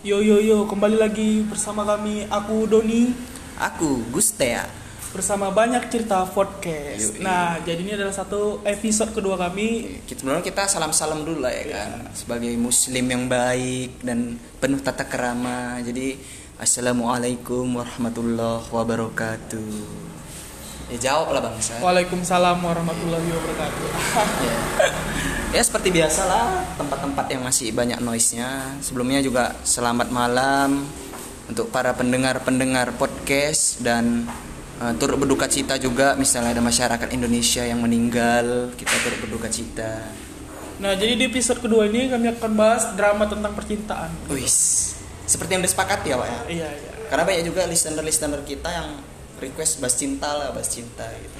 Yo yo yo, kembali lagi bersama kami aku Doni Aku Gustea. bersama banyak cerita podcast. Yoi. Nah, jadi ini adalah satu episode kedua kami. Kita salam-salam dulu lah ya kan sebagai muslim yang baik dan penuh tata kerama. Jadi assalamualaikum warahmatullahi wabarakatuh. Ya jawab lah bangsa. Waalaikumsalam warahmatullahi wabarakatuh. ya. Ya seperti biasa lah tempat-tempat yang masih banyak noise-nya. Sebelumnya juga selamat malam untuk para pendengar-pendengar podcast dan uh, turut berduka cita juga misalnya ada masyarakat Indonesia yang meninggal, kita turut berduka cita. Nah, jadi di episode kedua ini kami akan bahas drama tentang percintaan. Wis, seperti yang disepakati ya, Pak ya. Iya, iya. Karena banyak juga listener-listener kita yang request bahas cinta lah, bahas cinta gitu.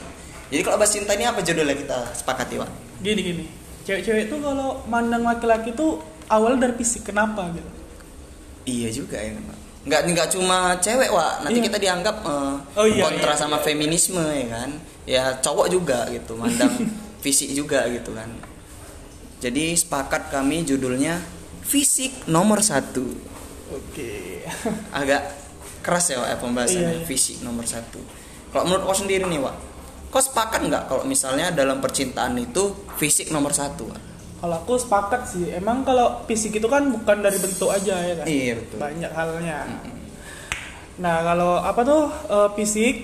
Jadi kalau bahas cinta ini apa judulnya kita sepakati, Pak? Gini gini. Cewek-cewek tuh kalau mandang laki-laki tuh awal dari fisik kenapa gitu. Iya juga ya. Nggak nggak cuma cewek, Wak. Nanti Iya. kita dianggap eh, Oh, iya, kontra iya, sama iya. feminisme ya kan. Ya cowok juga gitu, mandang fisik juga gitu kan. Jadi sepakat kami judulnya fisik nomor satu. Oke. agak keras ya Wak ya pembahasannya Iya, iya. fisik nomor satu. Kalau menurut kau sendiri nih Wak, kau sepakat nggak kalau misalnya dalam percintaan itu fisik nomor satu? Kalau aku sepakat sih, emang kalau fisik itu kan bukan dari bentuk aja ya kan. Iya betul. banyak halnya. Nah kalau apa tuh eh, fisik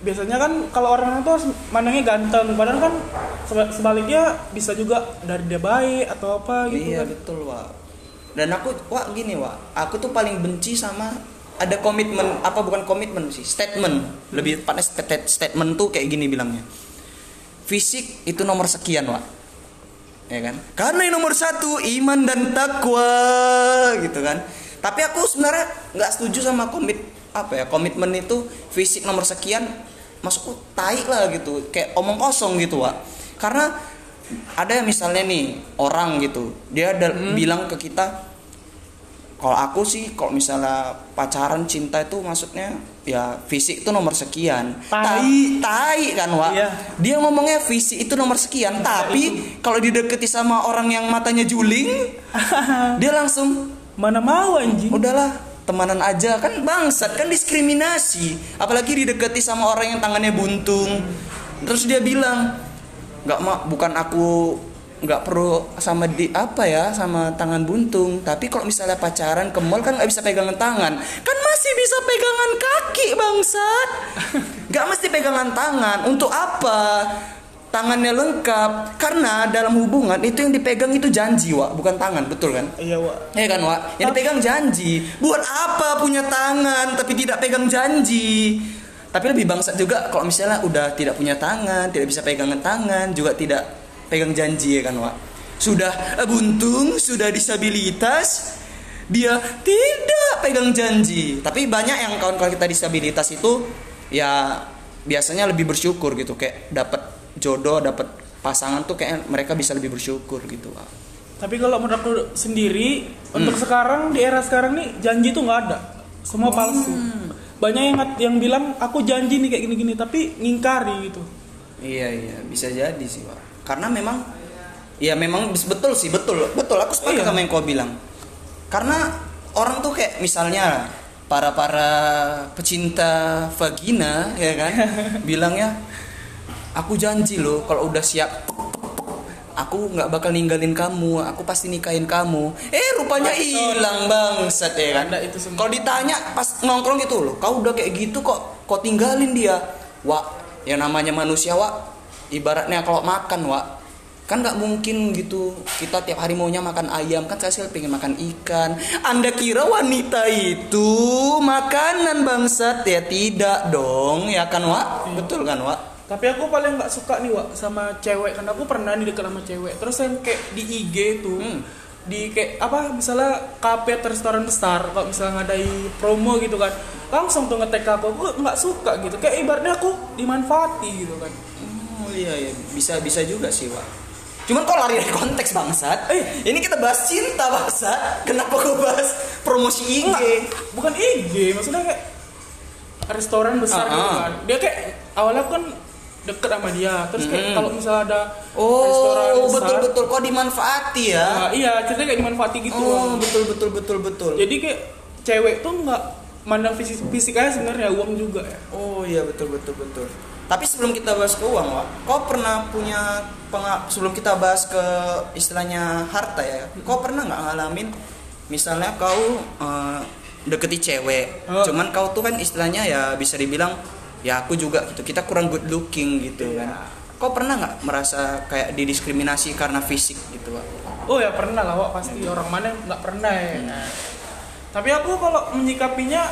biasanya kan kalau orang itu harus mandangnya ganteng, padahal kan seba- sebaliknya bisa juga dari dia baik atau apa gitu Iya kan. betul Wak. Dan aku Wak gini Wak, aku tuh paling benci sama ada komitmen apa bukan komitmen sih statement. Lebih tepatnya state- statement tuh kayak gini bilangnya. Fisik itu nomor sekian Wak. Ya kan? Karena yang nomor satu iman dan takwa gitu kan? Tapi aku sebenarnya nggak setuju sama komit apa ya komitmen itu fisik nomor sekian masukku tai lah gitu kayak omong kosong gitu Wak. Karena ada misalnya nih orang gitu dia ada bilang ke kita kalau aku sih kalau misalnya pacaran cinta itu maksudnya ya fisik itu nomor sekian Tai. tai kan Wak Iya. dia ngomongnya fisik itu nomor sekian tapi kalau dideketi sama orang yang matanya juling dia langsung Mana mau anjing? udahlah temanan aja kan bangsat kan diskriminasi apalagi dideketi sama orang yang tangannya buntung terus dia bilang nggak mak bukan aku nggak perlu sama di apa ya sama tangan buntung tapi kalau misalnya pacaran ke mall kan nggak bisa pegangan tangan kan masih bisa pegangan kaki bangsat nggak mesti pegangan tangan untuk apa tangannya lengkap karena dalam hubungan itu yang dipegang itu janji wa bukan tangan betul kan Iya Wak. Ya kan, Wak? Yang dipegang janji. Buat apa punya tangan tapi tidak pegang janji? Tapi lebih bangsat juga kalau misalnya udah tidak punya tangan, tidak bisa pegangan tangan, juga tidak pegang janji ya kan, Wak? Sudah eh, buntung, sudah disabilitas, dia tidak pegang janji. Tapi banyak yang kawan-kawan kita disabilitas itu ya biasanya lebih bersyukur gitu kayak dapat jodoh, dapat pasangan tuh kayak mereka bisa lebih bersyukur gitu, Wak. Tapi kalau menurut aku sendiri untuk sekarang di era sekarang nih janji tuh nggak ada, semua palsu. Banyak yang yang bilang aku janji nih kayak gini-gini tapi ngingkari gitu. Iya iya bisa jadi sih pak. Karena memang ya memang betul sih betul betul. Aku sepakat Iya. sama yang kau bilang. Karena orang tuh kayak misalnya para para pecinta vagina ya kan bilangnya aku janji loh kalau udah siap aku nggak bakal ninggalin kamu aku pasti nikahin kamu. Eh rupanya hilang bangsat ya kan. Kalau ditanya pas nongkrong gitu loh kau udah kayak gitu kok kok tinggalin dia? Wak yang namanya manusia wak ibaratnya kalau makan wak kan nggak mungkin gitu. Kita tiap hari maunya makan ayam. Kan saya sih pengen makan ikan. Anda kira wanita itu makanan bangsat? Ya tidak dong ya kan wak? Betul kan wak? Tapi aku paling nggak suka nih Wak sama cewek. Karena aku pernah nih deket sama cewek. Terus yang kayak di IG tuh Hmm. di kayak apa misalnya kafe restoran besar. Kalau misalnya ngadai promo gitu kan langsung tuh ngetek aku. Aku nggak suka gitu. Kayak ibaratnya aku dimanfaati gitu kan iya iya bisa bisa juga sih Wak. Cuman kok lari dari konteks bangsat? Eh ini kita bahas cinta bangsat. Kenapa kau bahas promosi IG? Enggak, bukan IG maksudnya kayak restoran besar Ah, gitu ah. kan dia kayak awalnya kan deket sama dia terus kayak Mm-mm. kalau misalnya ada restoran Oh, besar, betul betul. Kok dimanfaati ya? nah, iya ceritanya kayak dimanfaati gitu Oh, betul betul betul betul. jadi kayak cewek tuh nggak mandang fisik fisik aja sebenarnya uang juga ya Oh iya betul betul betul. Tapi sebelum kita bahas ke uang, Wak, kau pernah punya sebelum kita bahas ke istilahnya harta ya, kau pernah nggak ngalamin misalnya kau eh, deketi cewek, Oh. cuman kau tuh kan istilahnya ya bisa dibilang ya aku juga gitu, kita kurang good looking gitu Iya. kan. Kau pernah nggak merasa kayak didiskriminasi karena fisik gitu, Wak? oh ya pernah lah Wak, pasti orang mana nggak pernah ya tapi aku kalau menyikapinya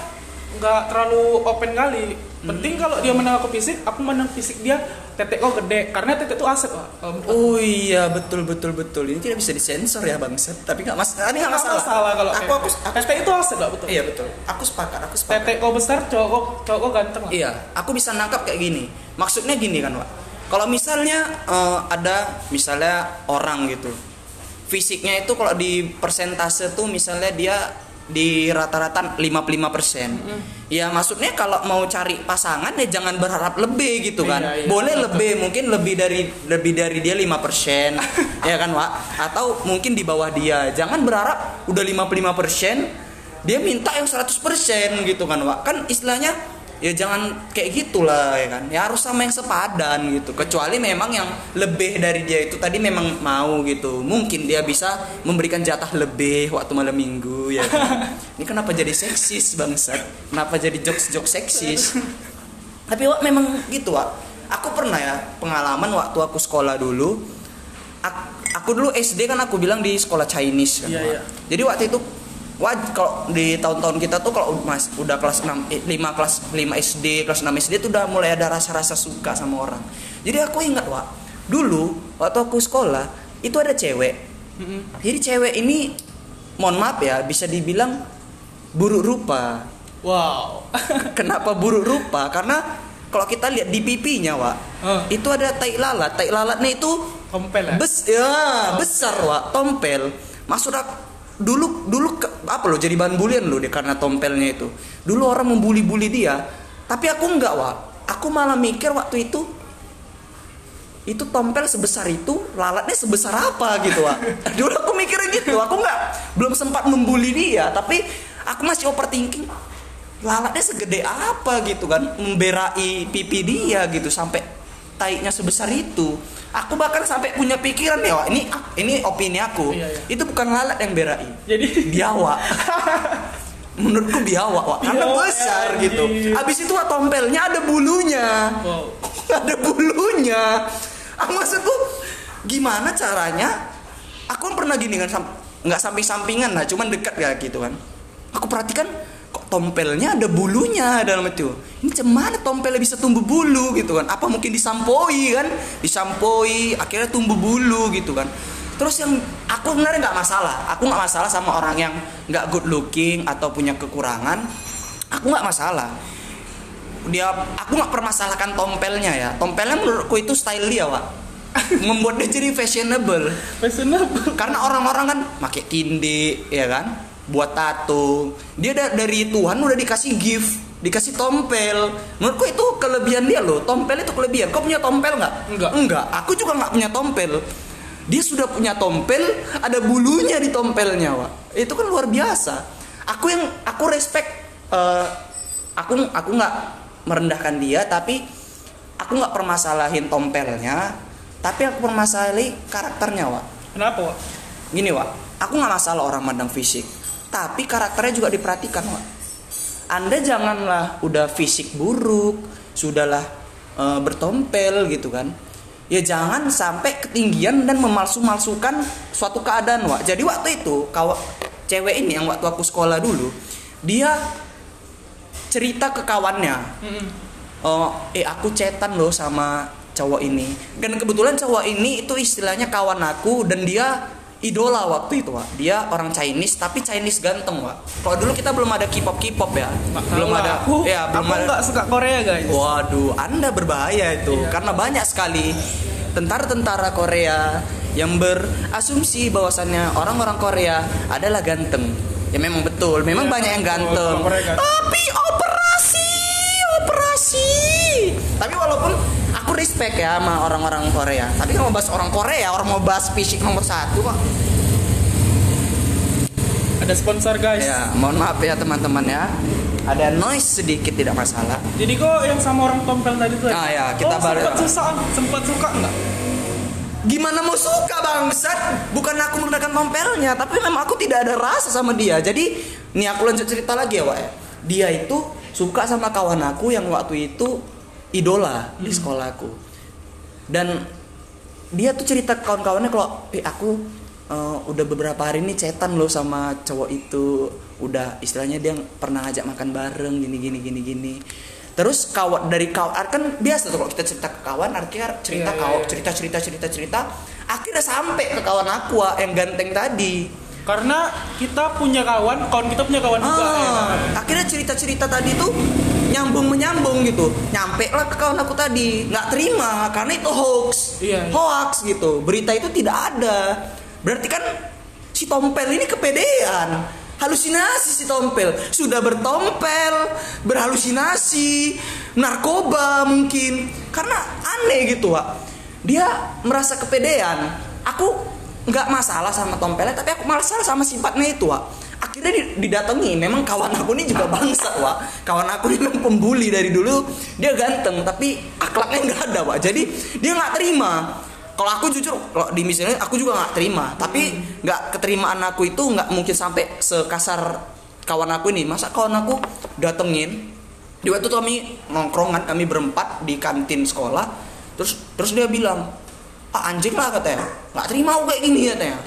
nggak terlalu open kali penting kalau dia menang aku fisik aku menang fisik dia tetek kok gede karena tetek tuh aset menurut Oh iya betul betul betul ini tidak bisa disensor ya bangsat tapi nggak mas ini nggak Nggak masalah. kalau aku aku tetek. tetek itu aset lah betul iya betul aku sepakat aku sepakat. tetek kau besar cowok kau- cowok kau ganteng lah Iya, aku bisa nangkap kayak gini. Maksudnya gini kan, Pak. Kalau misalnya eh, ada misalnya orang gitu. Fisiknya itu kalau di persentase tuh misalnya dia di rata-rata 55%. Ya maksudnya kalau mau cari pasangan ya jangan berharap lebih gitu kan. Iya, iya. Boleh lebih, mungkin lebih dari lebih dari dia 5%. ya kan, Pak? Atau mungkin di bawah dia. Jangan berharap udah 55% dia minta yang 100% gitu kan Pak kan istilahnya ya jangan kayak gitulah ya kan? Ya harus sama yang sepadan gitu. Kecuali memang yang lebih dari dia itu tadi memang mau gitu. Mungkin dia bisa memberikan jatah lebih waktu malam minggu ya kan? Ini kenapa jadi seksis bangsat? Kenapa jadi jokes jokes seksis? Tapi Wak memang gitu Wak. Aku pernah ya pengalaman waktu aku sekolah dulu. Ak- aku dulu SD kan aku bilang di sekolah Chinese kan Iya, iya. jadi waktu itu waj kalau di tahun-tahun kita tuh kalau mas udah kelas 6 eh, 5 kelas 5 SD kelas 6 SD tuh udah mulai ada rasa-rasa suka sama orang jadi aku ingat Wak dulu waktu aku sekolah itu ada cewek jadi cewek ini mohon maaf ya bisa dibilang buruk rupa wow Kenapa buruk rupa? Karena kalau kita lihat di pipinya, Wak, Ah. itu ada tai lalat. Tai lalatnya itu kompel ya bes ya, besar, Wak, tompel. Maksud aku dulu dulu ke- apa loh jadi bahan bulian loh dia karena tompelnya itu. Dulu orang membuli-buli dia, tapi aku enggak, Wak. Aku malah mikir waktu itu itu tompel sebesar itu lalatnya sebesar apa gitu Wak. dulu aku mikirin gitu aku nggak belum sempat membuli dia tapi aku masih overthinking lalatnya segede apa gitu kan memberai pipi dia gitu sampai taiknya sebesar itu aku bahkan sampai punya pikiran ya ini ini opini aku. Iya, iya. itu bukan lalat yang berai jadi biawak menurutku biawak Wak. karena besar anjing. gitu. Habis itu Wak, tompelnya ada bulunya. Wow. Ada bulunya. Ah, maksudku gimana caranya? Aku kan pernah gini kan nggak samping sampingan lah cuman dekat ya gitu kan. Aku perhatikan tompelnya ada bulunya dalam itu ini cemana tompelnya bisa tumbuh bulu gitu kan? Apa mungkin disampoi kan? Disampoi akhirnya tumbuh bulu gitu kan. Terus yang aku sebenarnya nggak masalah. Aku nggak masalah sama orang yang nggak good looking atau punya kekurangan. Aku nggak masalah. Dia aku nggak permasalahkan tompelnya ya. Tompelnya menurutku itu style dia pak membuat dia jadi fashionable. Fashionable. Karena orang-orang kan pakai tinde ya kan buat tato dia da- dari Tuhan udah dikasih gift dikasih tompel. Menurutku itu kelebihan dia loh. Tompel itu kelebihan. Kau punya tompel nggak? Enggak. enggak. Aku juga nggak punya tompel. Dia sudah punya tompel ada bulunya di tompelnya Wak. itu kan luar biasa. Aku yang aku respect eh, aku aku nggak merendahkan dia tapi aku nggak permasalahin tompelnya tapi aku permasalahin karakternya Wak. Kenapa Wak? gini Wak. Aku nggak masalah orang mandang fisik tapi karakternya juga diperhatikan Wak. Anda janganlah udah fisik buruk sudahlah eh, bertompel gitu kan. Ya jangan sampai ketinggian dan memalsu-malsukan suatu keadaan Wak. Jadi waktu itu kawa cewek ini yang waktu aku sekolah dulu dia cerita ke kawannya. Oh eh aku cetan loh sama cowok ini. Dan kebetulan cowok ini itu istilahnya kawan aku dan dia idola waktu itu Wak. dia orang Chinese tapi Chinese ganteng Wak. kalau dulu kita belum ada K-pop K-pop ya. Nggak belum ada. Aku ya belum aku ada. nggak suka Korea guys. Waduh anda berbahaya itu. Iya. karena banyak sekali tentara-tentara Korea yang berasumsi bahwasannya orang-orang Korea adalah ganteng. Ya memang betul. Memang Iya, banyak yang ganteng. Tapi operasi operasi. Tapi walaupun respect ya sama orang-orang Korea tapi kalau mau bahas orang Korea orang mau bahas fisik nomor satu kok Ada sponsor guys. ya mohon maaf ya teman-teman ya ada noise sedikit tidak masalah Jadi kok yang sama orang tompel tadi tuh? Ah, ya, kita oh, balik. sempat susah, sempat suka nggak? gimana mau suka bangsat bukan aku menggunakan tompelnya tapi memang aku tidak ada rasa sama dia jadi nih aku lanjut cerita lagi ya Wak ya. dia itu suka sama kawan aku yang waktu itu idola di sekolahku dan dia tuh cerita ke kawan-kawannya kalau eh aku eh, udah beberapa hari ini cetan loh sama cowok itu udah istilahnya dia pernah ngajak makan bareng gini gini gini gini terus kawan dari kawan kan biasa tuh kalau kita cerita ke kawan artinya cerita Iya, iya, kawan iya. cerita cerita cerita cerita akhirnya sampai ke kawan aku ah, yang ganteng tadi Karena kita punya kawan, kawan kita punya kawan juga. ya kan? akhirnya cerita-cerita tadi tuh nyambung menyambung gitu. Nyampe lah ke kawan aku tadi. Nggak terima karena itu hoax. Iya, iya. hoax gitu. Berita itu tidak ada. Berarti kan si tompel ini kepedean. Halusinasi si tompel. Sudah bertompel berhalusinasi narkoba mungkin. Karena aneh gitu pak dia merasa kepedean. Aku nggak masalah sama tompelnya tapi aku masalah sama sifatnya itu pak akhirnya di- didatangi. Memang kawan aku ini juga bangsa wa kawan aku ini memang pembuli dari dulu. Dia ganteng tapi akhlaknya nggak ada wa jadi dia nggak terima. Kalau aku jujur kalau di misalnya aku juga nggak terima. Tapi nggak keterimaan aku itu nggak mungkin sampai sekasar kawan aku ini. Masa kawan aku datengin? Di waktu itu kami nongkrongan kami berempat di kantin sekolah. Terus terus dia bilang ah anjing lah katanya. Nggak terima aku kayak gini katanya.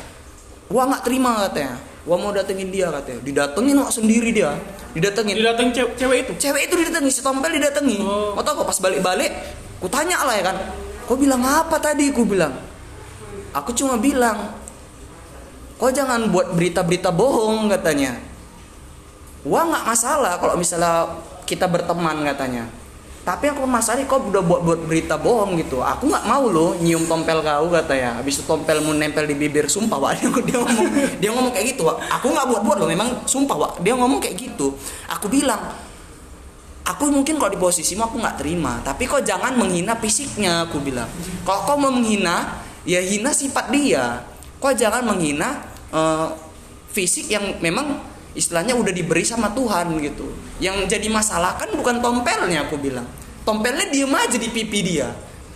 Gua nggak terima katanya gua mau datengin dia katanya. Didatengin kok sendiri dia. Didatengin. Didateng ce- cewek itu. cewek itu didatangi si tompel didatangi Oh. mau tau kok pas balik-balik ku tanya lah ya kan. Kau bilang apa tadi? Ku bilang aku cuma bilang kau jangan buat berita-berita bohong katanya. Wah nggak masalah kalau misalnya kita berteman katanya tapi aku masalah kau udah buat buat berita bohong gitu? Aku nggak mau loh nyium tompel kau katanya habis itu tompelmu nempel di bibir. Sumpah wak. Dia, ngomong dia ngomong kayak gitu wak. Aku nggak buat buat loh. Memang sumpah wak. Dia ngomong kayak gitu. Aku bilang aku mungkin kalau di posisimu aku nggak terima. Tapi kau jangan menghina fisiknya aku bilang. Kalau kau mau menghina ya hina sifat dia. Kau jangan menghina eh, fisik yang memang istilahnya udah diberi sama Tuhan gitu. Yang jadi masalah kan bukan tompelnya aku bilang. Tompelnya diem aja di pipi dia.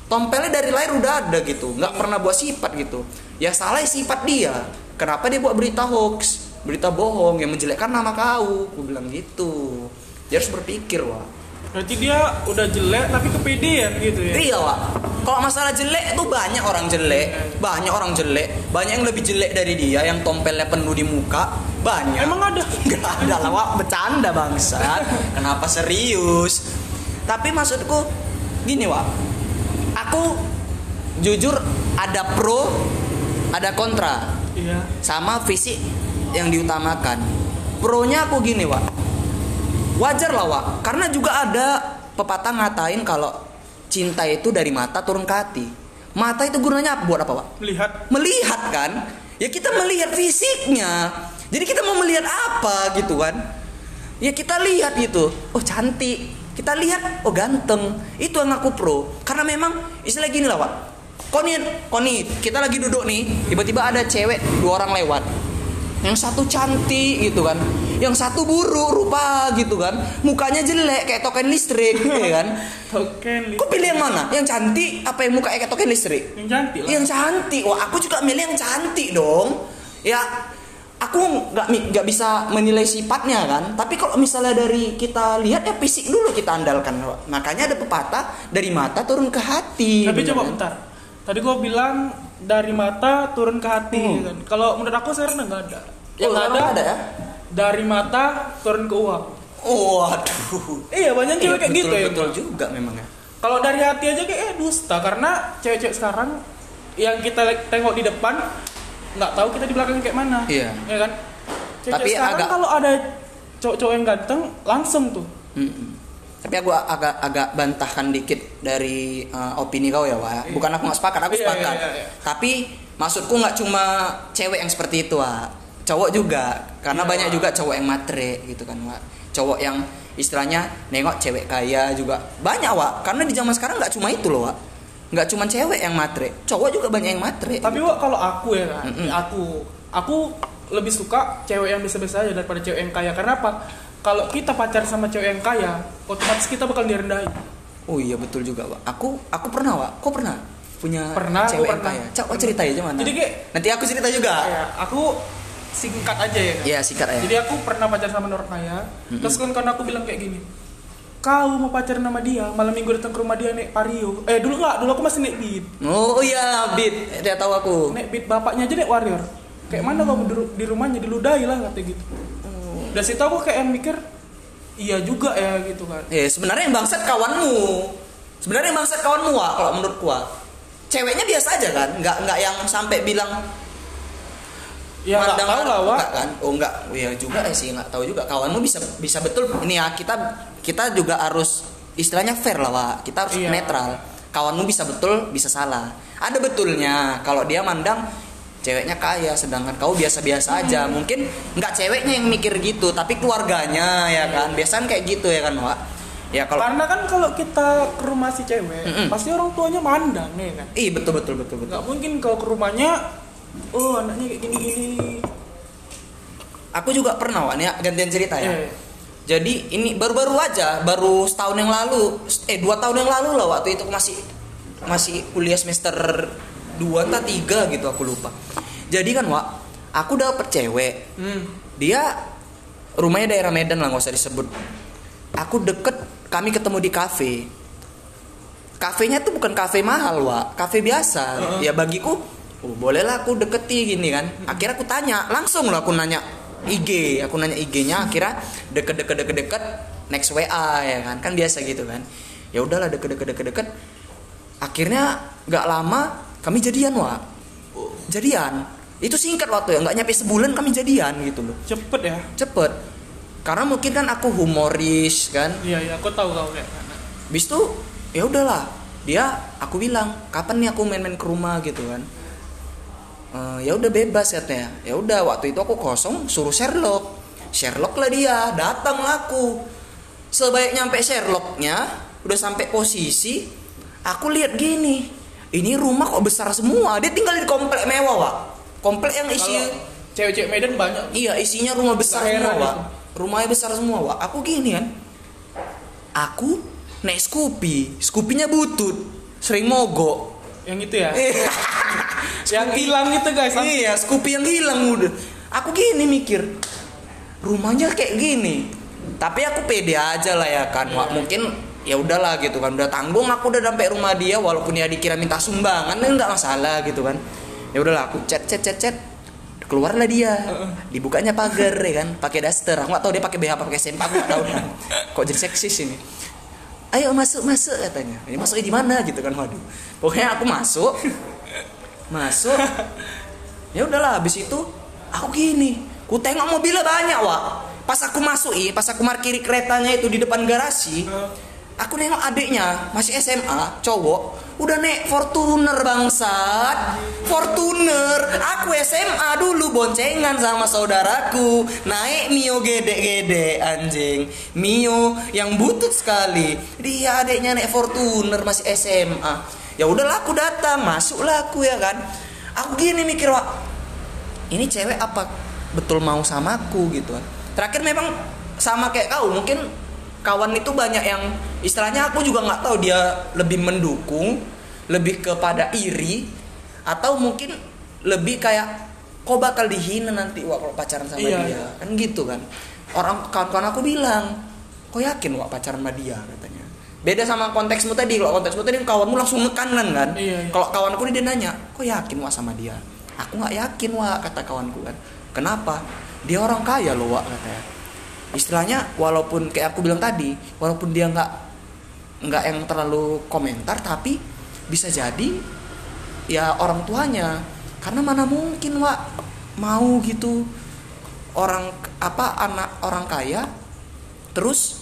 Tompelnya dari lahir udah ada gitu. Nggak pernah buat sifat gitu. Ya salah sifat dia. Kenapa dia buat berita hoax? Berita bohong yang menjelekkan nama kau. Aku bilang gitu. Dia harus berpikir wah Berarti dia udah jelek tapi kepedean gitu ya. iya wah kalau masalah jelek tuh banyak orang jelek banyak orang jelek banyak yang lebih jelek dari dia yang tompelnya penuh di muka banyak Emang ada? Gak ada lah wak bercanda bangsa kenapa serius tapi maksudku gini wak aku jujur ada pro ada kontra Iya. sama fisik yang diutamakan. Pronya aku gini, Wak. Wajar lah, Wak. Karena juga ada pepatah ngatain kalau cinta itu dari mata turun ke hati. Mata itu gunanya apa? Buat apa, Wak? Melihat Melihat kan? Ya kita melihat fisiknya. Jadi kita mau melihat apa gitu kan? Ya kita lihat gitu. Oh, cantik. Kita lihat, oh ganteng. Itu yang aku pro. Karena memang istilah gini lah, Wak. Kau nih, kita lagi duduk nih, tiba-tiba ada cewek dua orang lewat. Yang satu cantik gitu kan, yang satu buruk rupa gitu kan, mukanya jelek kayak token listrik, ya kan? token Kau pilih yang mana? Yang cantik apa yang mukanya kayak token listrik? yang cantik lah. Yang cantik. Wah, aku juga milih yang cantik dong. Ya, aku nggak nggak bisa menilai sifatnya kan. Tapi kalau misalnya dari kita lihat ya fisik dulu kita andalkan. Makanya ada pepatah dari mata turun ke hati. Tapi coba kan? bentar. Tadi gua bilang dari mata turun ke hati Hmm. kan. Kalau menurut aku sekarang nggak ada. Ya, Yang sekarang ada, ada ya? dari mata turun ke uang. Oh, aduh. Iya banyak cewek kayak gitu ya. Betul juga memang ya. Kalau dari hati aja kayak eh, dusta karena cewek-cewek sekarang yang kita tengok di depan nggak tahu kita di belakang kayak mana. Iya. Ya kan? Cewek Tapi sekarang agak- kalau ada cowok-cowok yang ganteng langsung tuh. Mm-mm. Tapi aku agak agak bantahkan dikit dari uh, opini kau ya, Wak. Bukan aku nggak sepakat, aku Iya, sepakat. iya, iya, iya. Tapi maksudku nggak cuma cewek yang seperti itu, Wak. cowok juga karena Iya, banyak Wak. juga cowok yang matre gitu kan Wak cowok yang istilahnya nengok cewek kaya juga banyak Wak karena di zaman sekarang nggak cuma itu loh Wak nggak cuma cewek yang matre cowok juga banyak yang matre Tapi Wak kalau aku ya kan, Mm-mm. aku aku lebih suka cewek yang biasa-biasa aja daripada cewek yang kaya. Karena apa? Kalau kita pacar sama cewek yang kaya, otomatis kita bakal direndahin. Oh iya betul juga Wak aku aku pernah Wak kok pernah punya Pernah, cewek pernah. kaya coba ceritain aja mana Jadi kayak nanti aku cerita juga kayak aku singkat aja ya kan. Iya sikat ya Jadi aku pernah pacar sama orang kaya. Terus kan karena aku bilang kayak gini. Kau mau pacaran sama dia, malam minggu datang ke rumah dia naik Vario. Eh dulu enggak, dulu aku masih naik Beat. oh iya Bit dia tahu aku Naik Beat bapaknya aja naik Warrior. Kayak mana kamu di, ru- di rumahnya diludahi lah kata gitu. Oh. Dari situ aku kayak mikir iya juga ya gitu kan. Eh sebenarnya yang bangsat kawanmu. Sebenarnya yang bangsat kawanmu Wak, kalau menurutku Wak. Ceweknya biasa aja kan, nggak nggak yang sampai bilang Ya nggak tahu lah enggak kan. Oh enggak, ya juga eh, sih nggak tahu juga. Kawanmu bisa bisa betul ini ya kita kita juga harus istilahnya fair lah Wak. Kita harus Iya. netral. Kawanmu bisa betul, bisa salah. Ada betulnya kalau dia mandang ceweknya kaya sedangkan kau biasa-biasa aja. Mungkin nggak ceweknya yang mikir gitu, tapi keluarganya ya kan. Biasanya kayak gitu ya kan, Wak. Ya kalau Karena kan kalau kita ke rumah si cewek, Mm-mm. pasti orang tuanya mandang ya kan. Ih betul betul betul betul. Nggak mungkin kalau ke rumahnya, oh anaknya kayak gini-gini. Aku juga pernah Wak, nih gantian cerita ya. Eh, Jadi ini baru-baru aja, baru setahun yang lalu, eh dua tahun yang lalu lah waktu itu masih masih kuliah semester 2 atau 3 gitu aku lupa. Jadi kan Wak, aku dapet cewek, hmm. dia rumahnya daerah Medan lah nggak usah disebut. Aku deket, kami ketemu di kafe. Kafenya tuh bukan kafe mahal Wak, kafe biasa. Heeh. Ya bagiku, oh bolehlah aku deketi gini kan. Akhirnya aku tanya, langsung lah aku nanya IG, aku nanya IG-nya. Akhirnya deket deket deket deket next WA ya kan, kan biasa gitu kan. Ya udahlah deket deket deket deket. Akhirnya nggak lama kami jadian Wak. Jadian. Itu singkat waktu ya, nggak nyampe sebulan kami jadian gitu loh. Cepet ya. cepet. Karena mungkin kan aku humoris kan? Iya iya, aku tahu kau kayak bis itu ya udahlah. Dia aku bilang kapan nih aku main-main ke rumah? gitu kan. "Eh, ya udah bebas katanya. Ya udah waktu itu aku kosong suruh Sherlock. Sherlock lah dia datang lah aku. Sebaik nyampe Sherlocknya udah sampai posisi aku lihat gini ini rumah kok besar semua dia tinggal di komplek mewah Wak komplek yang isi cewek-cewek Medan banyak. Iya isinya rumah besar semua, itu. Rumahnya besar semua, Wak. Aku gini kan. Aku naik Scoopy, Scoopy-nya butut, sering mogok. Yang itu ya. Iya. yang hilang itu guys. Iya, Scoopy yang hilang udah. Aku gini mikir, rumahnya kayak gini. Tapi aku pede aja lah ya kan, Wak. Mungkin ya udahlah gitu kan udah tanggung aku udah sampai rumah dia walaupun dia dikira minta sumbangan kan nggak masalah gitu kan. Ya udahlah aku chat chat chat chat. Keluarlah dia. Dibukanya pagar ya kan? Pakai daster. Aku nggak tahu dia pakai BH apa pakai sempak aku nggak tahu. Kan kok jadi seksis ini? Ayo masuk masuk katanya. Ini masuknya di mana gitu kan waduh. Pokoknya aku masuk. Masuk. Ya udahlah habis itu aku gini. Ku tengok mobilnya banyak wak. Pas aku masuk pas aku parkiri keretanya itu di depan garasi aku nengok adiknya masih SMA cowok udah naik Fortuner bangsat. Fortuner. Aku SMA dulu boncengan sama saudaraku. Naik Mio gede-gede anjing. Mio yang butut sekali. Dia adiknya naik Fortuner masih SMA ya udahlah aku datang. Masuklah aku ya kan? Aku gini mikir wak ini cewek apa betul mau sama aku? Gitu kan. Terakhir memang sama kayak kau mungkin kawan itu banyak yang istilahnya aku juga nggak tahu dia lebih mendukung lebih kepada iri atau mungkin lebih kayak kau bakal dihina nanti wak kalau pacaran sama Iya, dia. Iya. kan gitu kan. Orang kawan-kawan aku bilang kau yakin wak pacaran sama dia? katanya. Beda sama konteksmu tadi kalau konteksmu tadi kawanmu langsung nekanan kan. Iya, iya. kalau kawanku dia nanya kau yakin wak sama dia? Aku nggak yakin wak kata kawanku kan. Kenapa? Dia orang kaya loh wak katanya istilahnya walaupun kayak aku bilang tadi walaupun dia nggak nggak yang terlalu komentar tapi bisa jadi ya orang tuanya. Karena mana mungkin wak mau gitu orang apa anak orang kaya terus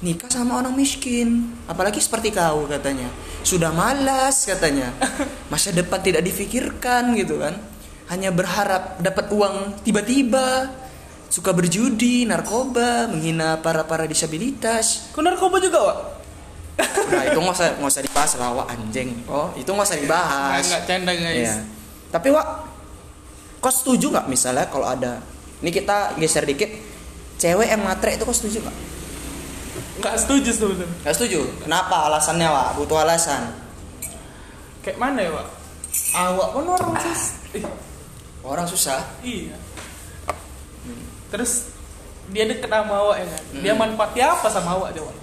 nikah sama orang miskin. Apalagi seperti kau katanya. Sudah malas katanya. Masa depan tidak difikirkan gitu kan. Hanya berharap dapat uang tiba-tiba suka berjudi narkoba menghina para para disabilitas Kau narkoba juga, Wak? nah itu nggak usah nggak usah dibahas lah wak anjing oh itu nggak usah dibahas Enggak canda, guys. Iya. tapi wak kau setuju nggak misalnya kalau ada ini kita geser dikit cewek yang matre itu kau setuju nggak Enggak setuju sebenarnya. nggak setuju kenapa alasannya wak butuh alasan Kayak mana ya, Wak? Awak pun orang sus. Ih, orang susah iya. Terus dia deket sama awak ya kan? Dia Hmm. manfaatnya apa sama awak dia, Wak?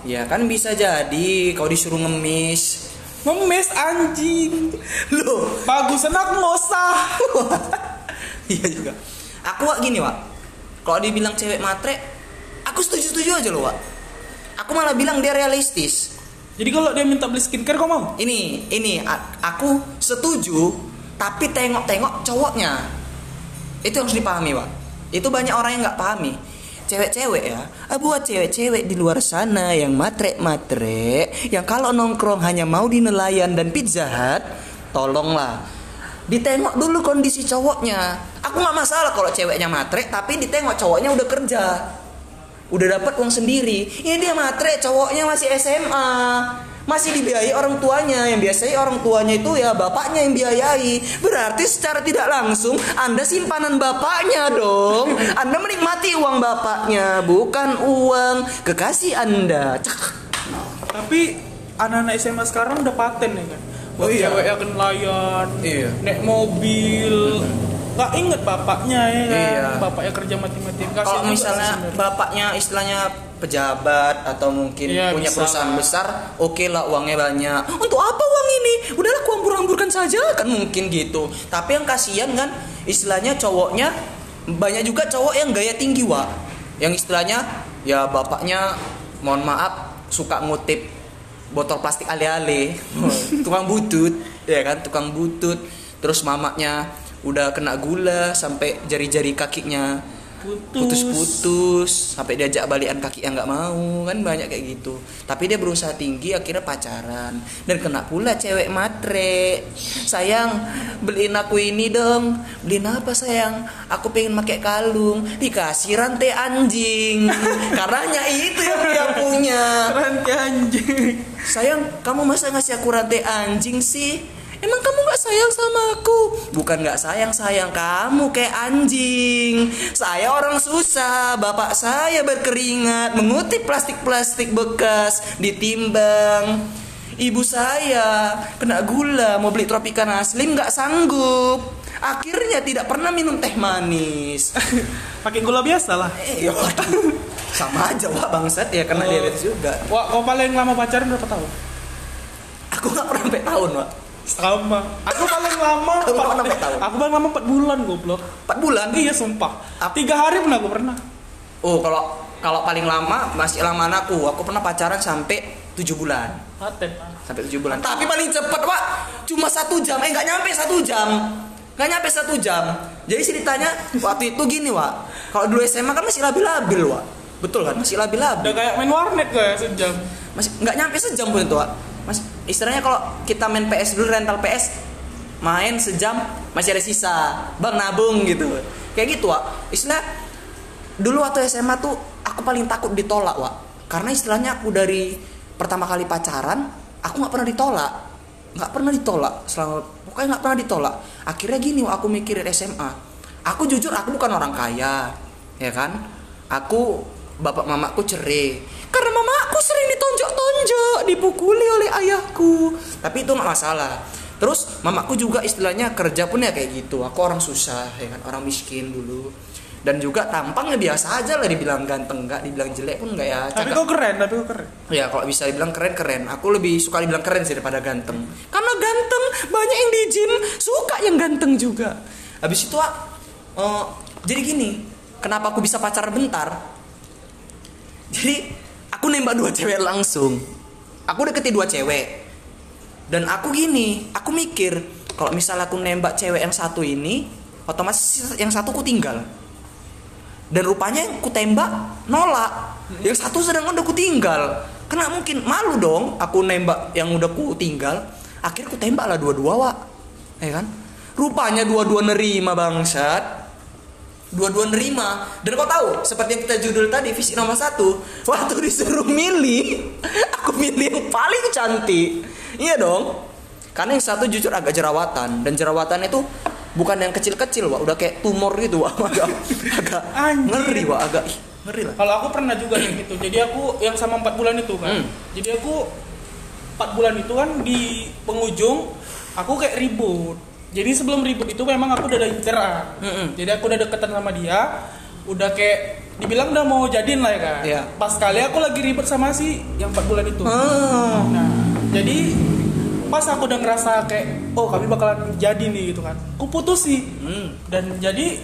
ya kan bisa jadi kau disuruh ngemis Ngemis anjing. loh Bagusan aku nggak usah. iya juga aku wak gini wak kalau dibilang cewek matre aku setuju setuju aja loh wak aku malah bilang dia realistis Jadi kalau dia minta beli skincare kau mau? ini ini aku setuju tapi tengok-tengok cowoknya itu yang harus dipahami pak itu banyak orang yang nggak pahami. Cewek-cewek ya ah, buat cewek-cewek di luar sana yang matre-matre yang kalau nongkrong hanya mau di nelayan dan pizza hut tolonglah. Ditengok dulu kondisi cowoknya. Aku nggak masalah kalau ceweknya matre tapi ditengok cowoknya udah kerja. Udah dapat uang sendiri. Ini dia matre cowoknya masih SMA masih dibiayai orang tuanya yang biasanya orang tuanya itu ya bapaknya yang biayai berarti secara tidak langsung anda simpanan bapaknya dong anda menikmati uang bapaknya bukan uang kekasih anda Cek. Tapi anak-anak SMA sekarang udah paten ya kan? Oh iya. cewek yang nelayan, Iya. naik mobil, nggak inget bapaknya ya kan? Iya. Bapaknya kerja mati-matian. Kalau misalnya bapaknya istilahnya pejabat atau mungkin Iya, punya bisa perusahaan lah. besar oke lah uangnya banyak. Untuk apa uang ini? Udahlah ku hambur-hamburkan saja. Kan mungkin gitu. Tapi yang kasihan kan istilahnya cowoknya banyak juga cowok yang gaya tinggi wa yang istilahnya ya bapaknya mohon maaf suka ngutip botol plastik ale-ale. Tukang butut ya kan tukang butut. Terus mamanya udah kena gula sampai jari-jari kakinya. Putus-putus. Sampai diajak balikan kaki yang nggak mau. Kan banyak kayak gitu. Tapi dia berusaha tinggi akhirnya pacaran. Dan kena pula cewek matre sayang beliin aku ini dong. Beliin apa sayang? Aku pengen pakai kalung. Dikasih rantai anjing. Karenanya itu yang dia punya. Rantai anjing. sayang kamu masa ngasih aku rantai anjing sih Emang kamu gak sayang sama aku? Bukan gak sayang, sayang kamu kayak anjing Saya orang susah Bapak saya berkeringat Mengutip plastik-plastik bekas Ditimbang Ibu saya kena gula Mau beli Tropicana Slim gak sanggup Akhirnya tidak pernah minum teh manis Pakai gula biasa lah. Eh, ya waduh. Sama aja wah bangsat ya kena Oh. diabetes juga Wah, kau paling lama pacaran berapa tahun? Aku gak pernah sampai tahun wah Sama. Aku paling lama. Aku empat- sampai tahun. Aku paling lama 4 bulan goblok. 4 bulan Iya sumpah. Tiga hari pun aku pernah. Oh, kalau kalau paling lama masih lama aku. Aku pernah pacaran sampai 7 bulan. Sampai 7 bulan. Tapi paling cepet, Pak. Cuma satu jam. Eh, nggak nyampe satu jam. Nggak nyampe satu jam. Jadi ceritanya waktu itu gini, Wak. Kalau dulu SMA kan masih labil-labil, Wak. Betul kan? Masih labil-labil. Udah kayak main warnet kayak sejam. Masih nggak nyampe sejam pun itu, Wak. Mas, istilahnya kalau kita main PS dulu rental PS main sejam masih ada sisa. Bang nabung gitu. Kayak gitu Wak. Istilah dulu waktu SMA tuh aku paling takut ditolak Wak. Karena istilahnya aku dari pertama kali pacaran aku nggak pernah ditolak. Nggak pernah ditolak selama pokoknya nggak pernah ditolak. Akhirnya gini Wak, aku mikirin SMA aku jujur aku bukan orang kaya ya kan? Aku bapak mamaku cerai karena mamaku sering ditonjok-tonjok dipukuli oleh ayahku tapi itu nggak masalah terus mamaku juga istilahnya kerja pun ya kayak gitu aku orang susah ya kan orang miskin dulu dan juga tampangnya biasa aja lah dibilang ganteng nggak dibilang jelek pun nggak ya Tapi cakep. kau keren, tapi kau keren. Ya kalau bisa dibilang keren keren. Aku lebih suka dibilang keren sih daripada ganteng. Karena ganteng banyak yang di gym suka yang ganteng juga. Habis itu ah, eh, jadi gini, kenapa aku bisa pacaran bentar? Jadi aku nembak dua cewek langsung. Aku deketin dua cewek. Dan aku gini, aku mikir kalau misal aku nembak cewek yang satu ini, otomatis yang satu ku tinggal. Dan rupanya yang ku tembak nolak. Yang satu sedang udah ku tinggal. Kena mungkin malu dong aku nembak yang udah ku tinggal. Akhirnya ku tembak lah dua-dua, Wak. Ya kan? rupanya dua-dua nerima bangsat dua-dua nerima dan kau tahu seperti yang kita judul tadi visi nomor satu waktu disuruh milih aku milih yang paling cantik iya dong karena yang satu jujur agak jerawatan dan jerawatan itu bukan yang kecil-kecil wah udah kayak tumor gitu wah agak agak Anjir. ngeri wah agak ih, ngeri lah Kalau aku pernah juga yang gitu. Jadi aku yang sama empat bulan itu kan. Hmm. Jadi aku empat bulan itu kan di penghujung aku kayak ribut. Jadi sebelum ribut itu memang aku udah ada inceran. Mm-mm. Jadi aku udah deketan sama dia, udah kayak dibilang udah mau jadiin lah ya kan. Iya. Pas kali aku lagi ribut sama si yang empat bulan itu. Ah. Nah, jadi pas aku udah ngerasa kayak oh kami bakalan jadi nih gitu kan. Aku putus sih. Hmm. Dan jadi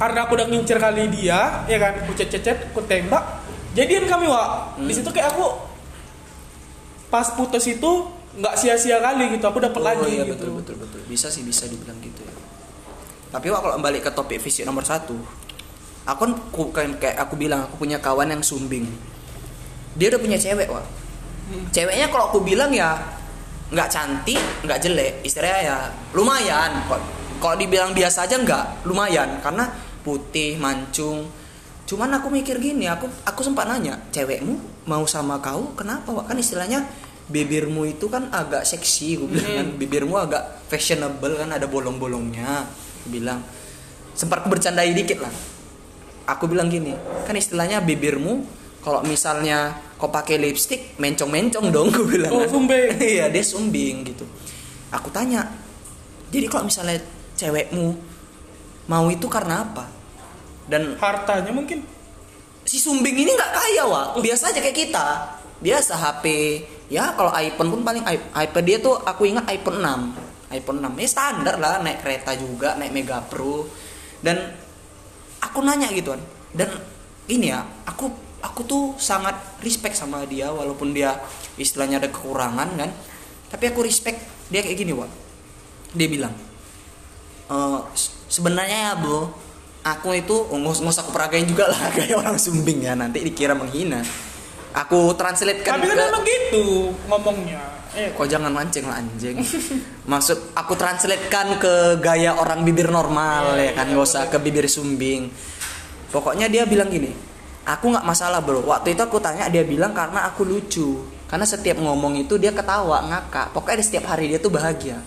karena aku udah ngincer kali dia, ya kan, aku cecet-cecet, aku tembak, jadian kami wa. Hmm. Di situ kayak aku pas putus itu nggak sia-sia kali gitu, aku dapat Oh, lagi iya, gitu. betul betul betul. Bisa sih bisa dibilang gitu ya. Tapi wak kalau balik ke topik visi nomor satu aku kan kayak aku bilang aku punya kawan yang sumbing. Dia udah punya cewek wak. Hmm. ceweknya kalau aku bilang ya nggak cantik nggak jelek istilahnya ya lumayan. Kalau dibilang biasa aja nggak lumayan. Karena putih mancung. Cuman aku mikir gini aku aku sempat nanya cewekmu mau sama kau? Kenapa Wak? kan istilahnya bibirmu itu kan agak seksi gue bilang kan. Bibirmu agak fashionable kan ada bolong-bolongnya bilang. Sempat bercandai dikit lah. Aku bilang gini kan istilahnya bibirmu kalau misalnya kau pakai lipstick mencong-mencong dong gue bilang. Oh, kan. sumbing. iya dia sumbing gitu. Aku tanya jadi kalau misalnya cewekmu mau itu karena apa? Dan Hartanya mungkin. si sumbing ini nggak kaya wah biasa aja kayak kita biasa HP ya kalau iPhone pun paling iPad dia tuh aku ingat iPhone 6 iPhone 6 ya standar lah naik kereta juga naik Mega Pro. Dan aku nanya gitu kan. Dan ini ya aku aku tuh sangat respect sama dia walaupun dia istilahnya ada kekurangan kan. Tapi aku respect dia kayak gini wah dia bilang "Eh, se- sebenarnya ya bro aku itu oh, nggak usah aku peragain juga lah kayak orang sumbing ya nanti dikira menghina aku translate kan Tapi kan ke emang gitu ngomongnya. Eh, kok jangan mancing lah anjing. Maksud aku translatekan ke gaya orang bibir normal ya kan? nggak usah ke bibir sumbing. Pokoknya dia bilang gini aku nggak masalah bro. Waktu itu aku tanya dia bilang karena aku lucu. Karena setiap ngomong itu dia ketawa ngakak. Pokoknya di setiap hari dia tuh bahagia.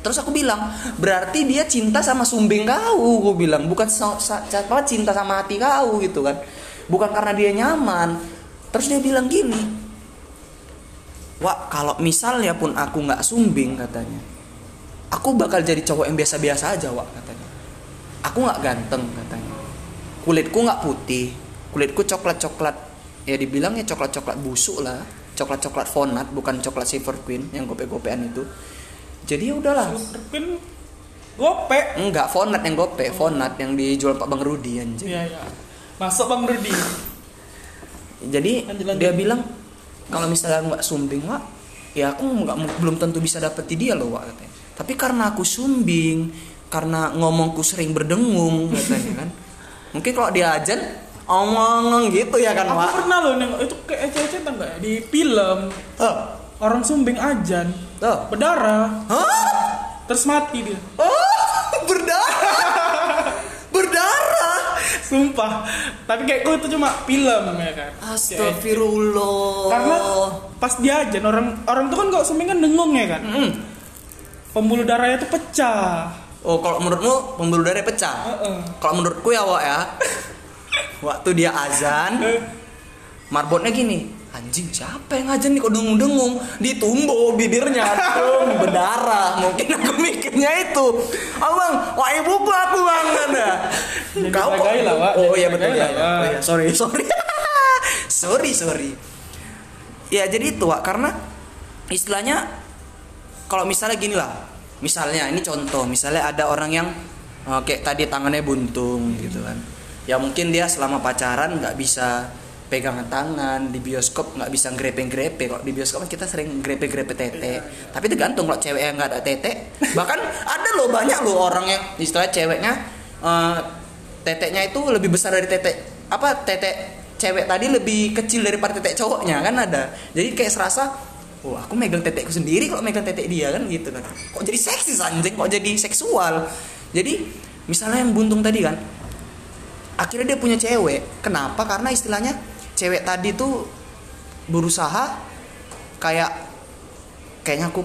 Terus aku bilang berarti dia cinta sama sumbing kau gue bilang. Bukan apa cinta sama hati kau gitu kan. Bukan karena dia nyaman terus dia bilang gini Wah, kalau misalnya pun aku nggak sumbing katanya, aku bakal jadi cowok yang biasa-biasa aja, Wak katanya. Aku nggak ganteng katanya. Kulitku nggak putih, kulitku coklat-coklat. Ya dibilangnya coklat-coklat busuk lah, coklat-coklat fonat, bukan coklat silver queen yang gope-gopean itu. Jadi ya udahlah. mungkin gope. Enggak, fonat yang gope, fonat yang dijual Pak Bang Rudi anjir. Iya, iya. Masuk Bang Rudi. Jadi Lanjut, lanjut. dia bilang kalau misalnya nggak sumbing wak, ya aku nggak belum tentu bisa dapeti dia loh wak katanya. Tapi karena aku sumbing, karena ngomongku sering berdengung katanya kan. Mungkin kalau dia ajan omong gitu ya kan Aku wak. pernah loh nengok itu kayak nggak ya? di film Oh, orang sumbing ajan oh. berdarah Hah? terus mati dia Oh, berdarah. berdarah. Sumpah tapi kayak gue itu cuma film ya kan Astagfirullah. karena pas dia ajan orang orang tuh kan kalau sumbing kan dengung ya kan Mm. pembuluh darahnya tuh pecah Oh, kalau menurutmu pembuluh darah pecah? Heeh. Kalau menurutku ya, Wak ya. Waktu dia azan, Eh, marbotnya gini. Anjing siapa yang azan nih kok dengung-dengung? Ditumbuh bibirnya, tung, berdarah. Mungkin aku mikirnya itu. Abang, wah ada. Lah, Wak. Oh iya betul ya. Oh, iya. Sorry, sorry. sorry, sorry. Ya jadi itu, Wak, karena istilahnya kalau misalnya gini lah misalnya ini contoh misalnya ada orang yang eh, kayak tadi tangannya buntung gitu kan ya mungkin dia selama pacaran nggak bisa pegangan tangan di bioskop nggak bisa grepe-grepe kok di bioskop kan kita sering grepe-grepe tete tapi tergantung kalau cewek yang nggak ada tete bahkan ada loh banyak loh orang yang istilahnya ceweknya eh, teteknya itu lebih besar dari tete apa tete cewek tadi lebih kecil daripada tete cowoknya kan ada. Jadi kayak serasa oh aku megang tetekku sendiri kalau megang tetek dia kan gitu kan. Kok jadi seksis anjing? Kok jadi seksual? Jadi misalnya yang buntung tadi kan akhirnya dia punya cewek. Kenapa? Karena istilahnya cewek tadi tuh berusaha kayak kayaknya aku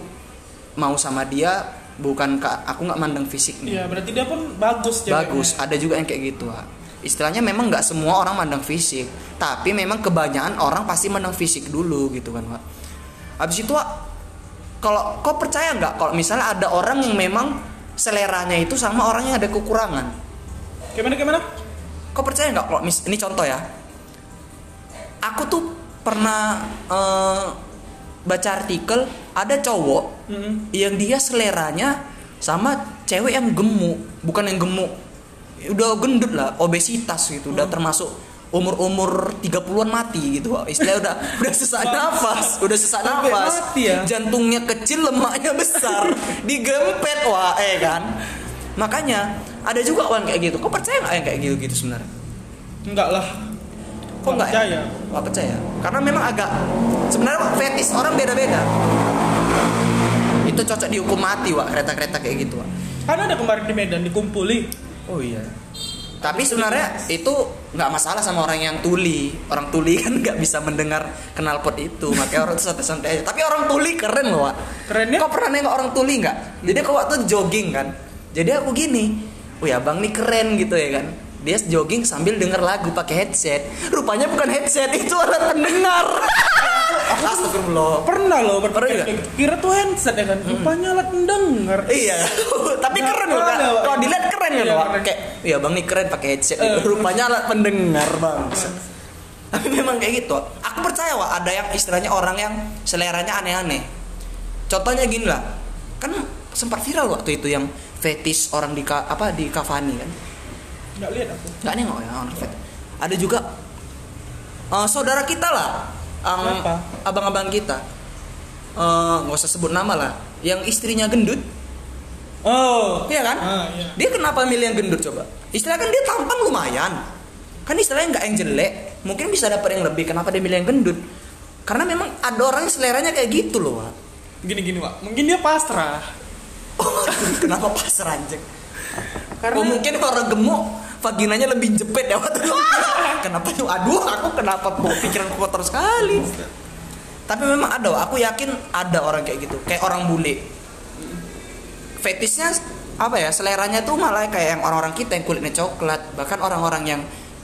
mau sama dia bukan ka- aku nggak mandang fisik nih Iya, berarti dia pun bagus ceweknya. bagus ada juga yang kayak gitu ah. istilahnya memang nggak semua orang mandang fisik tapi memang kebanyakan orang pasti mandang fisik dulu gitu kan pak habis itu kalau kau percaya nggak kalau misalnya ada orang yang memang seleranya itu sama orang yang ada kekurangan Gimana gimana? kau percaya nggak kalau mis ini contoh ya aku tuh pernah eh, baca artikel ada cowok Mm-mm. yang dia seleranya sama cewek yang gemuk bukan yang gemuk udah gendut lah obesitas gitu udah termasuk umur-umur 30-an mati gitu Wak. istilahnya udah udah sesak nafas udah sesak Sampai nafas mati ya? jantungnya kecil lemaknya besar digempet wah eh kan makanya ada juga orang kayak gitu kau percaya nggak yang kayak gitu gitu sebenarnya Enggak lah. Kok nggak ya? percaya. nggak percaya karena memang agak sebenarnya fetis orang beda-beda itu cocok dihukum mati wak kereta-kereta kayak gitu wak Kan ada kemarin di Medan dikumpuli. Oh iya. Tapi sebenarnya itu nggak masalah sama orang yang tuli. Orang tuli kan nggak bisa mendengar knalpot itu, makanya orang tuh santai-santai aja. Tapi orang tuli keren loh, Wak. Kerennya? Kau pernah nengok orang tuli nggak? Jadi aku waktu jogging kan. Jadi aku gini, oh ya bang nih keren gitu ya kan. Dia jogging sambil denger lagu pakai headset. Rupanya bukan headset, itu alat pendengar. Astagfirullah. Pernah loh Pernah berpikir nggak? kayak gitu. Kira tuh handset ya kan. Rupanya alat pendengar. Iya, tapi keren loh. Kalau dilihat keren kan, Iya, Wak. keren. Kayak, ya bang nih keren pakai headset. Eh. Rupanya alat pendengar bang. Tapi memang kayak gitu. Aku percaya Wak, ada yang istilahnya orang yang seleranya aneh-aneh. Contohnya gini lah, kan sempat viral waktu itu yang fetish orang di apa di Cavani kan. Enggak lihat aku. Nggak nengok ya orang fetish. Ada juga eh, saudara kita lah, Siapa? abang-abang kita. Eh, nggak usah sebut nama lah. Yang istrinya gendut, Oh. Iya kan? Ah, iya. Dia kenapa milih yang gendut coba? Istilah kan dia tampang lumayan. Kan istilahnya nggak yang jelek, mungkin bisa dapat yang lebih. Kenapa dia milih yang gendut? Karena memang ada orang yang seleranya kayak gitu loh, Wak. Gini-gini, Pak. Mungkin dia pasrah. Oh, kenapa pasar anjing? Karena Oh mungkin orang gemuk vaginanya lebih jepit ya waktu itu. kenapa tuh? Aduh, aku kenapa kok pikiran kotor sekali? Tapi memang ada, aku yakin ada orang kayak gitu, kayak orang bule. Fetishnya apa ya? Seleranya tuh malah kayak yang orang-orang kita yang kulitnya coklat, bahkan orang-orang yang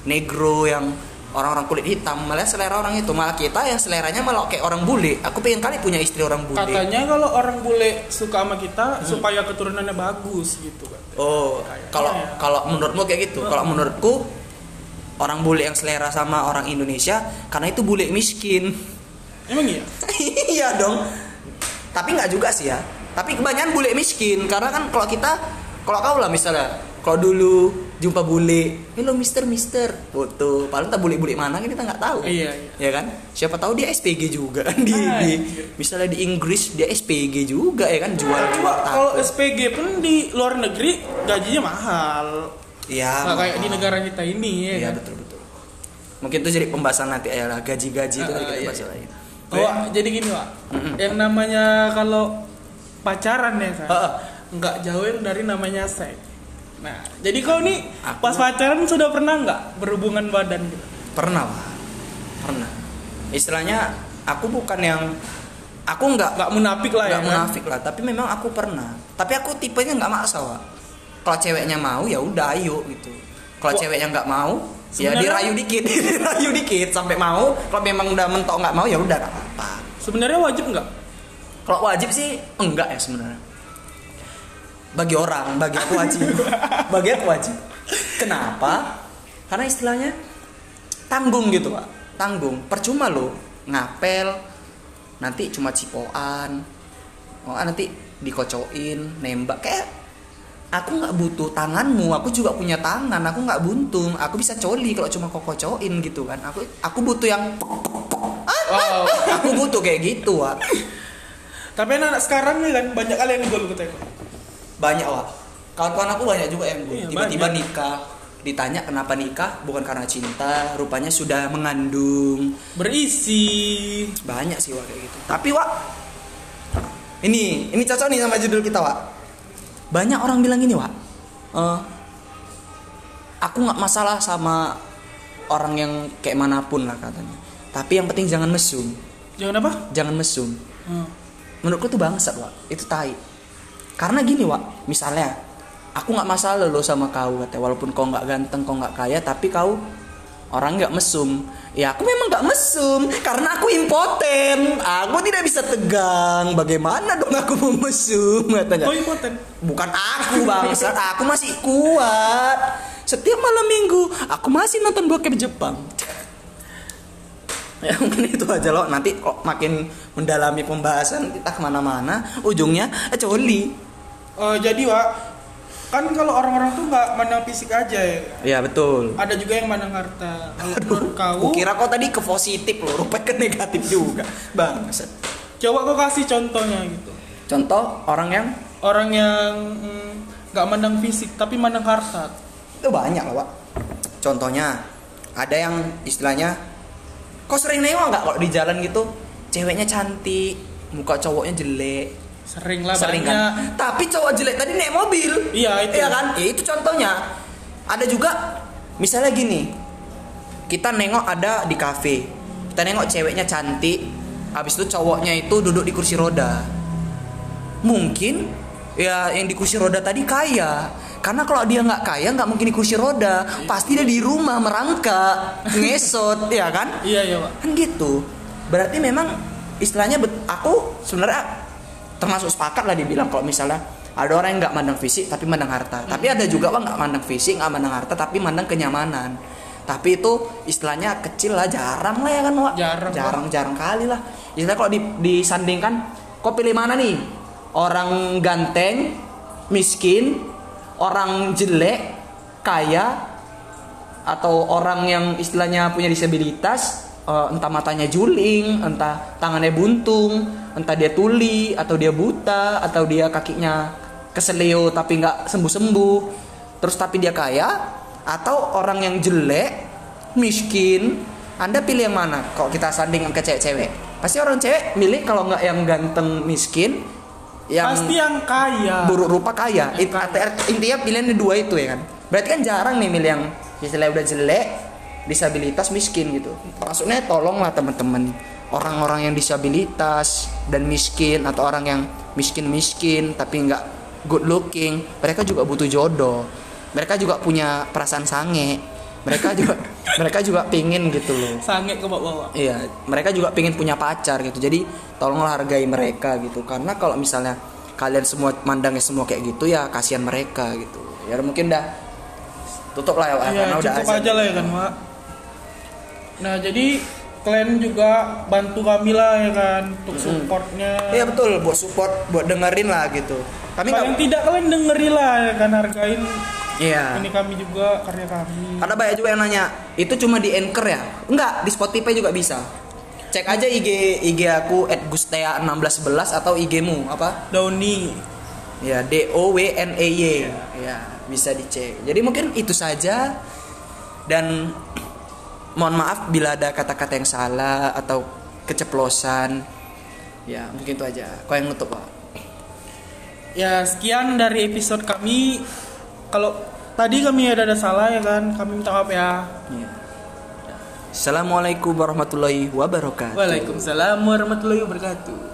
negro yang orang-orang kulit hitam malah selera orang itu malah kita yang seleranya malah kayak orang bule aku pengen kali punya istri orang bule katanya kalau orang bule suka sama kita supaya keturunannya bagus gitu kan. Oh, kalau ya. kalau menurutmu kayak gitu. Kalau menurutku orang bule yang selera sama orang Indonesia karena itu bule miskin. Emang iya? iya dong. Tapi nggak juga sih ya. Tapi kebanyakan bule miskin karena kan kalau kita kalau kau lah misalnya kalau dulu jumpa bule, hello mister mister, foto, paling tak bule-bule mana kan kita nggak tahu. Iya, iya. Ya kan? Siapa tahu dia SPG juga kan di, Ah, di- iya. misalnya di Inggris dia SPG juga ya kan jual jual kalau. SPG pun di luar negeri gajinya mahal. Iya. Nggak kayak di mahal. negara kita ini ya. Iya kan? betul betul. Mungkin itu jadi pembahasan nanti ya lah gaji-gaji itu Ah, nanti kita iya, bahas iya. lagi. Oh, Wak, jadi gini, Pak. Mm-mm. Yang namanya kalau pacaran ya kan. Nggak jauhin dari namanya seks. Nah, jadi kau nih Aku- pas pacaran sudah pernah nggak berhubungan badan gitu? Pernah Pak. Pernah. Istilahnya aku bukan yang aku nggak Nggak munafik lah ya nggak kan? munafik lah, tapi memang aku pernah. Tapi aku tipenya nggak maksa Pak. Kalau ceweknya mau ya udah ayo gitu. Kalau ceweknya nggak mau ya dirayu dikit, dirayu dikit sampai mau. Kalau memang udah mentok nggak mau ya udah nggak apa-apa. Sebenarnya wajib nggak? Kalau wajib sih enggak ya sebenarnya. Bagi orang, bagi aku wajib. bagi aku wajib. Kenapa? Karena istilahnya tanggung gitu, Pak. Tanggung. Percuma lo ngapel nanti cuma cipoan. Oh, nanti dikocoin, nembak kayak aku nggak butuh tanganmu, aku juga punya tangan, aku nggak buntung, aku bisa coli kalau cuma kau kocoin gitu kan. Aku aku butuh yang Wow. aku butuh kayak gitu, Wak. Tapi anak-anak sekarang nih kan banyak kali yang gol katanya. Banyak wak. Kawan-kawan aku banyak juga yang Iya, tiba-tiba banyak. nikah. Ditanya kenapa nikah? Bukan karena cinta rupanya sudah mengandung. Berisi. banyak sih wak kayak gitu. Tapi wak ini ini cocok nih sama judul kita Wak. Banyak orang bilang gini Wak Eh, aku nggak masalah sama orang yang kayak mana pun lah katanya. Tapi yang penting jangan mesum. Jangan apa? jangan mesum. Hmm. menurutku tuh bangsat Wak. Itu tai karena gini Wak misalnya aku nggak masalah lo sama kau katanya walaupun kau nggak ganteng kau nggak kaya tapi kau orang nggak mesum. Ya aku memang nggak mesum karena aku impoten. Aku tidak bisa tegang. Bagaimana dong aku mau mesum? Katanya. Kau impoten. bukan aku bangsat. Aku masih kuat. Setiap malam minggu aku masih nonton bokep Jepang. Ya mungkin itu aja loh nanti kok makin mendalami pembahasan kita ke mana-mana ujungnya eh, coli Eh, jadi Wak, kan kalau orang-orang tuh nggak mandang fisik aja ya. ya betul Ada juga yang mandang harta. Kalau menurut kau, kira kau tadi ke positif loh rupanya ke negatif juga bangsat coba kau kasih contohnya gitu. contoh orang yang Orang yang mm, nggak mandang fisik tapi mandang harta. itu banyak loh pak contohnya ada yang istilahnya kau sering nengok nggak kalau di jalan gitu ceweknya cantik muka cowoknya jelek Sering lah sering banyak. kan? Tapi cowok jelek tadi naik mobil. Iya, itu. Iya kan? Ya, itu contohnya. Ada juga misalnya gini. Kita nengok ada di kafe. Kita nengok ceweknya cantik. Habis itu cowoknya itu duduk di kursi roda. Mungkin ya yang di kursi roda tadi kaya. Karena kalau dia nggak kaya nggak mungkin di kursi roda. Pasti dia di rumah merangkak ngesot ya kan? Iya iya kan gitu. Berarti memang istilahnya aku sebenarnya termasuk sepakat lah dibilang kalau misalnya ada orang yang nggak mandang fisik tapi mandang harta. Tapi ada juga bang nggak mandang fisik nggak mandang harta tapi mandang kenyamanan. Tapi itu istilahnya kecil lah jarang lah ya kan Wak? Jarang, jarang jarang kali lah. Istilahnya kalau di- disandingkan kau pilih mana nih? Orang ganteng miskin orang jelek kaya atau orang yang istilahnya punya disabilitas eh, entah matanya juling, entah tangannya buntung, entah dia tuli atau dia buta atau dia kakinya keseleo tapi nggak sembuh-sembuh, terus tapi dia kaya atau orang yang jelek, miskin, Anda pilih yang mana? Kok kita sandingkan ke cewek-cewek? Pasti orang cewek milih kalau nggak yang ganteng miskin, yang Pasti yang kaya. buruk rupa kaya. It- kaya. Intinya pilihannya dua itu ya kan. Berarti kan jarang nih milih yang istilahnya udah jelek, disabilitas, miskin gitu. Maksudnya tolonglah teman-teman orang-orang yang disabilitas dan miskin atau orang yang miskin-miskin tapi nggak good looking, mereka juga butuh jodoh. Mereka juga punya perasaan sange. Mereka juga mereka juga pingin gitu loh. Sange ke bawah. Iya, mereka juga pengen punya pacar gitu. Jadi tolonglah hargai mereka gitu. Karena kalau misalnya kalian semua mandangnya semua kayak gitu ya kasihan mereka gitu. Ya mungkin dah tutup lah ya, Iya karena udah aja lah ya kan Wak. Nah jadi kalian juga bantu kami lah ya kan untuk supportnya. Iya betul, buat support, buat dengerin lah gitu. Kami Paling nggak, tidak kalian dengeri lah ya kan hargain iya. ini kami juga karya kami. Ada banyak juga yang nanya, itu cuma di Anchor ya? Enggak, di Spotify juga bisa. Cek aja IG IG aku @gustea1611 atau IG-mu apa? Dauni. Ya, D O W N E Y. Ya, bisa dicek. Jadi mungkin itu saja dan mohon maaf bila ada kata-kata yang salah atau keceplosan. Ya, mungkin itu aja. Kau yang nutup, Pak. Ya sekian dari episode kami. Kalau tadi kami ada ada salah ya kan, kami minta maaf ya. Ya. Assalamualaikum warahmatullahi wabarakatuh. Waalaikumsalam warahmatullahi wabarakatuh.